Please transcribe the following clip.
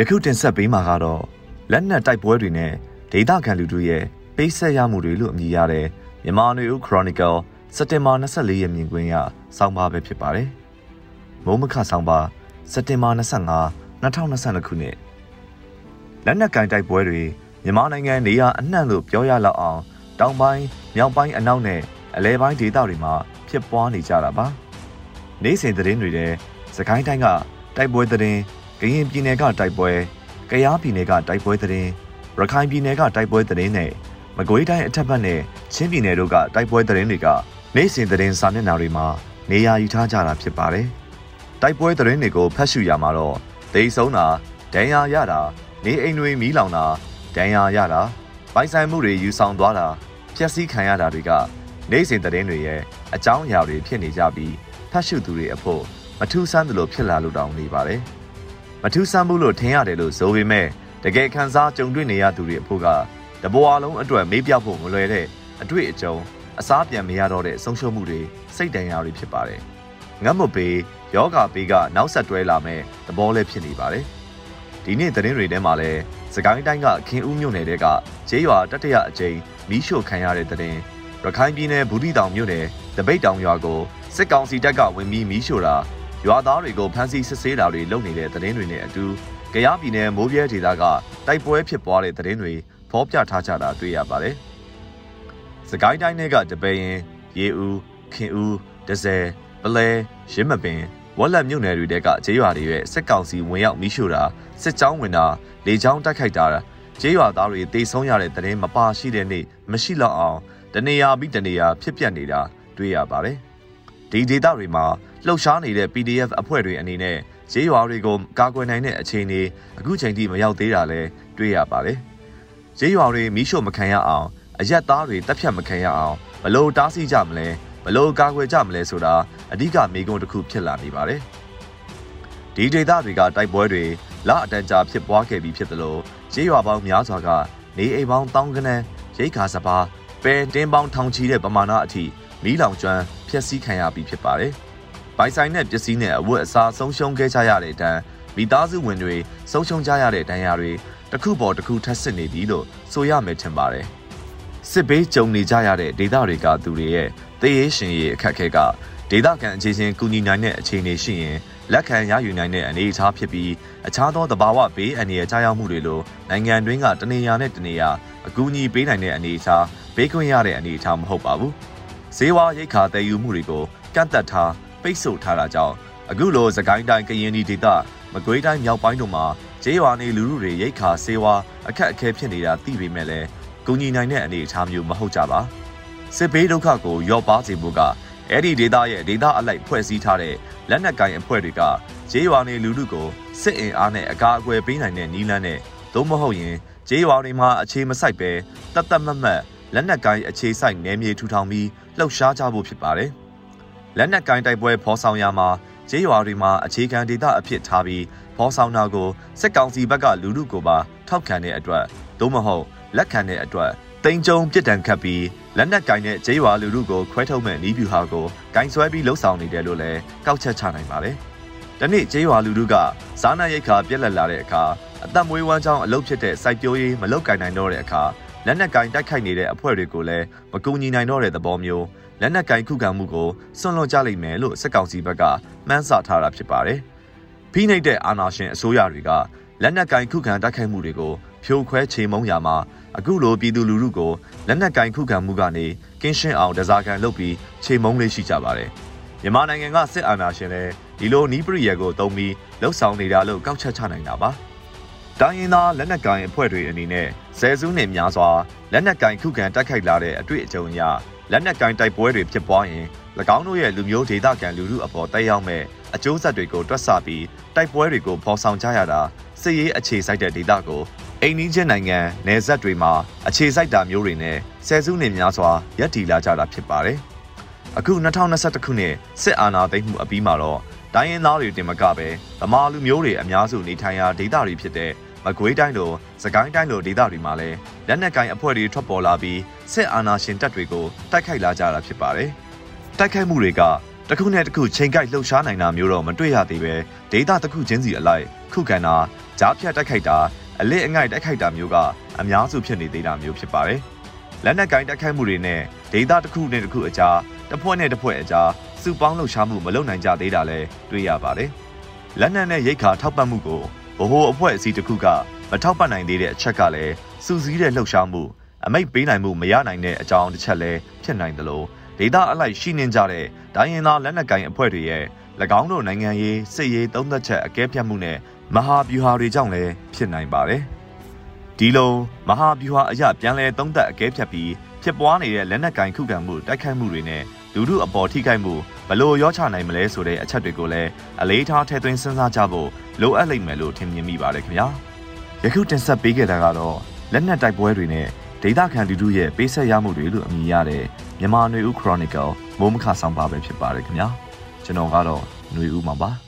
ယခုတင်ဆက်ပေးမှာကတော့လက်နက်တိုက်ပွဲတွေနဲ့ဒေသခံလူထုရဲ့ပိတ်ဆက်ရမှုတွေလို့အမည်ရတဲ့မြန်မာနွေဦး Chronicle စက်တင်ဘာ24ရက်မြင်ကွင်းရစောင်းပါပဲဖြစ်ပါတယ်။မိုးမခဆောင်းပါစက်တင်ဘာ25 2022ခုနှစ်လက်နက်ကင်တိုက်ပွဲတွေမြန်မာနိုင်ငံနေရာအနှံ့လို့ပြောရလောက်အောင်တောင်ပိုင်းမြောက်ပိုင်းအနောက်နဲ့အလဲပိုင်းဒေသတွေမှာဖြစ်ပွားနေကြတာပါ။နေ့စဉ်သတင်းတွေတဲ့စကိုင်းတိုင်းကတိုက်ပွဲသတင်း ကရင်ပြည်နယ်ကတိုက်ပွဲကယားပြည်နယ်ကတိုက်ပွဲသတင်းရခိုင်ပြည်နယ်ကတိုက်ပွဲသတင်းနဲ့မကွေးတိုင်းအထက်ဘက်နဲ့ချင်းပြည်နယ်တို့ကတိုက်ပွဲသတင်းတွေကနေ့စဉ်သတင်းစာမျက်နှာတွေမှာနေရာယူထားကြတာဖြစ်ပါတယ်။တိုက်ပွဲသတင်းတွေကိုဖတ်ရှုရမှာတော့ဒေးဆုံးတာဒဏ်ရာရတာနေအိမ်တွေမီးလောင်တာဒဏ်ရာရတာပိုင်ဆိုင်မှုတွေယူဆောင်သွားတာဖျက်ဆီးခံရတာတွေကနေ့စဉ်သတင်းတွေရဲ့အကြောင်းအရာတွေဖြစ်နေကြပြီးဖတ်ရှုသူတွေအဖို့မထူးဆန်းသလိုဖြစ်လာလို့တောင်နေပါတယ်။ မထူးဆန်းဘူးလို့ထင်ရတယ်လို့ဆိုပေမဲ့တကယ်ခန်းစားကြုံတွေ့နေရသူတွေအဖို့ကတဘွားလုံးအတွက်မေးပြဖို့မလွယ်တဲ့အတွေ့အကြုံအစားပြန်မရတော့တဲ့ဆုံးရှုံးမှုတွေစိတ်တန်ရာတွေဖြစ်ပါတယ်။ငတ်မပေယောဂပေကနောက်ဆက်တွဲလာမဲ့သဘောလည်းဖြစ်နေပါတယ်။ဒီနေ့သတင်းတွေထဲမှာလည်းစကိုင်းတိုင်းကခင်ဦးမြို့နယ်တဲကဂျေးရွာတတရအကျိန်မီးရှို့ခံရတဲ့သတင်းရခိုင်ပြည်နယ်ဘူးတီတောင်မြို့နယ်တပိတ်တောင်ရွာကိုစစ်ကောင်စီတပ်ကဝင်ပြီးမီးရှို့တာ ရွာသားတွေကိုဖမ်းဆီးစစ်ဆေးတာတွေလုပ်နေတဲ့သတင်းတွေနဲ့အတူကယားပြည်နယ်မိုးပြဲဒေသကတိုက်ပွဲဖြစ်ပွားတဲ့သတင်းတွေဖော်ပြထားကြတာတွေ့ရပါတယ်။စကိုင်းတိုင်းကတပယ်ရင်ရေဦးခင်ဦးဒဇယ်ပလဲရင်းမပင်ဝက်လက်မြို့နယ်တွေကကျေးရွာတွေရဲ့စစ်ကောင်စီဝင်ရောက်မိရှို့တာစစ်ကြောင်းဝင်တာလေကြောင်းတိုက်ခိုက်တာကျေးရွာသားတွေတေဆုံးရတဲ့တရင်မပါရှိတဲ့နေ့မရှိတော့အောင်တနေရာပြီးတနေရာဖြစ်ပျက်နေတာတွေ့ရပါတယ်။ ဒီဒေသတွေမှာလှုပ်ရှားနေတဲ့ PDF အဖွဲ့တွေအနေနဲ့ဈေးရွာတွေကိုကာကွယ်နိုင်တဲ့အခြေအနေအခုချိန်ထိမရောက်သေးတာလည်းတွေ့ရပါတယ်။ဈေးရွာတွေမီးရှို့မခံရအောင်အရက်သားတွေတက်ဖြတ်မခံရအောင်ဘလို့တားဆီးကြမလဲဘလို့ကာကွယ်ကြမလဲဆိုတာအဓိကမေးခွန်းတစ်ခုဖြစ်လာနေပါတယ်။ဒီဒေသတွေကတိုက်ပွဲတွေလအတန်ကြာဖြစ်ပွားခဲ့ပြီးဖြစ်သလိုဈေးရွာပေါင်းများစွာကနေအိမ်ပေါင်းတောင်းကနန်းရိတ်ခါစပါပဲတင်းပေါင်းထောင်ချီတဲ့ပမာဏအထိမီးလောင်ကျွမ်း ဖျက်ဆီးခံရပြီးဖြစ်ပါတယ်။ဘိုင်ဆိုင်နဲ့ပစ္စည်းနဲ့အဝတ်အစားဆုံးရှုံးခဲ့ကြရတဲ့တန်းမိသားစုဝင်တွေဆုံးရှုံးကြရတဲ့ဒဏ်ရာတွေတစ်ခုပေါ်တစ်ခုထပ်ဆစ်နေပြီလို့ဆိုရမယ်ထင်ပါတယ်။စစ်ဘေးကြုံနေကြရတဲ့ဒေသတွေကသူတွေရဲ့သေရေးရှင်ရေးအခက်အခဲကဒေသခံအခြေချင်းကူညီနိုင်တဲ့အခြေအနေရှိရင်လက်ခံရယူနိုင်တဲ့အနေအထားဖြစ်ပြီးအခြားသောသဘာဝဘေးအန္တရာယ်ကြားရောက်မှုတွေလိုနိုင်ငံတွင်းကတနေရာနဲ့တနေရာအကူအညီပေးနိုင်တဲ့အနေအထားဘေးကွင်းရတဲ့အနေအထားမဟုတ်ပါဘူး။ ဈေးဝါရိတ်ခါတည်ယူမှုတွေကိုကန့်သက်ထားပိတ်ဆို့ထားတာကြောင့်အခုလိုသကိုင်းတိုင်းကရင်ပြည်ဒေသမကွေးတိုင်းမြောက်ပိုင်းတို့မှာကျေးရွာနေလူလူတွေရိတ်ခါဆေးဝါအခက်အခဲဖြစ်နေတာသိပေမဲ့လည်းကူညီနိုင်တဲ့အနေအထားမျိုးမဟုတ်ကြပါစစ်ဘေးဒုက္ခကိုရော့ပါစေဖို့ကအဲ့ဒီဒေသရဲ့ဒေသအလိုက်ဖွဲ့စည်းထားတဲ့လက်နက်ကိုင်အဖွဲ့တွေကကျေးရွာနေလူလူကိုစစ်အင်အားနဲ့အကာအကွယ်ပေးနိုင်တဲ့နီးလန်းနဲ့သို့မဟုတ်ရင်ကျေးရွာတွေမှာအခြေမဆိုင်ပဲတတ်တတ်မတ်မတ် လက်နက်ကိုင်အခြေဆိုင်နယ်မြေထူထောင်ပြီးလှုပ်ရှားကြဖို့ဖြစ်ပါတယ်။လက်နက်ကိုင်တိုက်ပွဲဖော်ဆောင်ရမှာကျေးရွာတွေမှာအခြေခံဒေသအဖြစ်ထားပြီးဖော်ဆောင်တာကိုစစ်ကောင်စီဘက်ကလူလူကိုပါထောက်ခံတဲ့အတွက်သို့မဟုတ်လက်ခံတဲ့အတွက်တိန်ကြုံပြစ်ဒဏ်ခတ်ပြီးလက်နက်ကင်တဲ့ဂျေးဝါလူလူကိုခွဲထုတ်မဲ့နီးပြူဟာကိုဂိုင်းဆွဲပြီးလှုပ်ဆောင်နေတယ်လို့လည်းကောက်ချက်ချနိုင်ပါတယ်။ဒီနေ့ဂျေးဝါလူလူကစားနပ်ရိက္ခာပြက်လက်လာတဲ့အခါအသက်မွေးဝမ်းကြောင်းအလုပ်ဖြစ်တဲ့စိုက်ပျိုးရေးမလုပ်ကင်နိုင်တော့တဲ့အခါ လက်နက်ကင်တိုက်ခိုက်နေတဲ့အဖွဲ့တွေကိုလည်းမကူညီနိုင်တော့တဲ့သဘောမျိုးလက်နက်ကင်ခုခံမှုကိုစွန့်လွတ်ကြလိမ့်မယ်လို့စစ်ကောင်စီဘက်ကမှန်းဆထားတာဖြစ်ပါတယ်။ဖိနှိပ်တဲ့အာဏာရှင်အစိုးရတွေကလက်နက်ကင်ခုခံတိုက်ခိုက်မှုတွေကိုဖြိုခွဲချေမှုန်းရာမှာအခုလိုပြည်သူလူထုကိုလက်နက်ကင်ခုခံမှုကနေကင်းရှင်းအောင်တစားကန်လုပ်ပြီးချေမှုန်းလေးရှိကြပါတယ်။မြန်မာနိုင်ငံကစစ်အာဏာရှင်လည်းဒီလိုနီးပရိယယ်ကိုတုံးပြီးလှုပ်ဆောင်နေတာလို့ကောက်ချက်ချနိုင်တာပါ။ တိုင်းရင်းသားလက်နက်ကင်အဖွဲ့တွေအနေနဲ့ဆယ်စုနှစ်များစွာလက်နက်ကင်ခုခံတိုက်ခိုက်လာတဲ့အတွေ့အကြုံအရလက်နက်ကင်တိုက်ပွဲတွေဖြစ်ပွားရင်၎င်းတို့ရဲ့လူမျိုးဒေသခံလူထုအပေါ်တက်ရောက်မဲ့အကျိုးဆက်တွေကိုတွက်ဆပြီးတိုက်ပွဲတွေကိုဖော်ဆောင်ကြရတာစစ်ရေးအခြေစိုက်တဲ့ဒေသကိုအိမ်နီးချင်းနိုင်ငံနယ်စပ်တွေမှာအခြေစိုက်တာမျိုးတွေနဲ့ဆယ်စုနှစ်များစွာရပ်တည်လာကြတာဖြစ်ပါတယ်။အခု2021ခုနှစ်စစ်အာဏာသိမ်းမှုအပြီးမှာတော့တိုင်းရင်းသားတွေတင်မကပဲဗမာလူမျိုးတွေအများစုနေထိုင်ရာဒေသတွေဖြစ်တဲ့ မကွေးတိုင်းလိုစကိုင်းတိုင်းလိုဒေသတွေမှာလည်းလက်နက်ကိုင်အဖွဲ့တွေထွက်ပေါ်လာပြီးစစ်အာဏာရှင်တပ်တွေကိုတိုက်ခိုက်လာကြတာဖြစ်ပါတယ်။တိုက်ခိုက်မှုတွေကတခုနဲ့တခုချိန်ကိုက်လှုပ်ရှားနိုင်တာမျိုးတော့မတွေ့ရသေးပဲဒေတာတစ်ခုချင်းစီအလိုက်ခုခံတာကြားဖြတ်တိုက်ခိုက်တာအလစ်အငိုက်တိုက်ခိုက်တာမျိုးကအများစုဖြစ်နေသေးတာမျိုးဖြစ်ပါတယ်။လက်နက်ကိုင်းတိုက်ခိုက်မှုတွေနဲ့ဒေသတစ်ခုနဲ့တစ်ခုအကြားတစ်ဖွဲ့နဲ့တစ်ဖွဲ့အကြားစုပေါင်းလှုပ်ရှားမှုမလုပ်နိုင်ကြသေးတာလည်းတွေ့ရပါတယ်။လက်နက်နဲ့ရိတ်ခါထောက်ပံ့မှုကို ဗဟိုအဖွဲ့အစည်းတစ်ခုကမထောက်ပံ့နိုင်သေးတဲ့အချက်ကလည်းစူးစီးတဲ့လှုပ်ရှားမှုအမိတ်ပေးနိုင်မှုမရနိုင်တဲ့အကြောင်းတစ်ချက်လည်းဖြစ်နိုင်တယ်လို့ဒေတာအလိုက်ရှိနေကြတဲ့ဒိုင်းရင်သားလက်နက်ကိုင်အဖွဲ့တွေရဲ့၎င်းတို့နိုင်ငံရေးစစ်ရေးသုံးသက်ချက်အကဲဖြတ်မှုနဲ့မဟာဗျူဟာတွေကြောင့်လည်းဖြစ်နိုင်ပါတယ်။ဒီလိုမဟာဗျူဟာအရပြန်လဲသုံးသက်အကဲဖြတ်ပြီးဖြစ်ပွားနေတဲ့လက်နက်ကင်ခုခံမှုတိုက်ခိုက်မှုတွေနဲ့ လူမှုအပေါ်ထိခိုက်မှုဘလို့ရောချနိုင်မလဲဆိုတဲ့အချက်တွေကိုလည်းအလေးထားထည့်သွင်းစဉ်းစားကြဖို့လိုအပ်လိမ့်မယ်လို့ထင်မြင်မိပါတယ်ခင်ဗျာ။ယခုတင်ဆက်ပေးခဲ့တာကတော့လက်နက်တိုက်ပွဲတွေနဲ့ဒေသခံလူထုရဲ့ပေးဆက်ရမှုတွေလို့အမည်ရတဲ့မြန်မာຫນွေဦး Chronicle မိုးမခဆောင်ပါပဲဖြစ်ပါတယ်ခင်ဗျာကျွန်တော်ကတော့ຫນွေဦးမှာပါ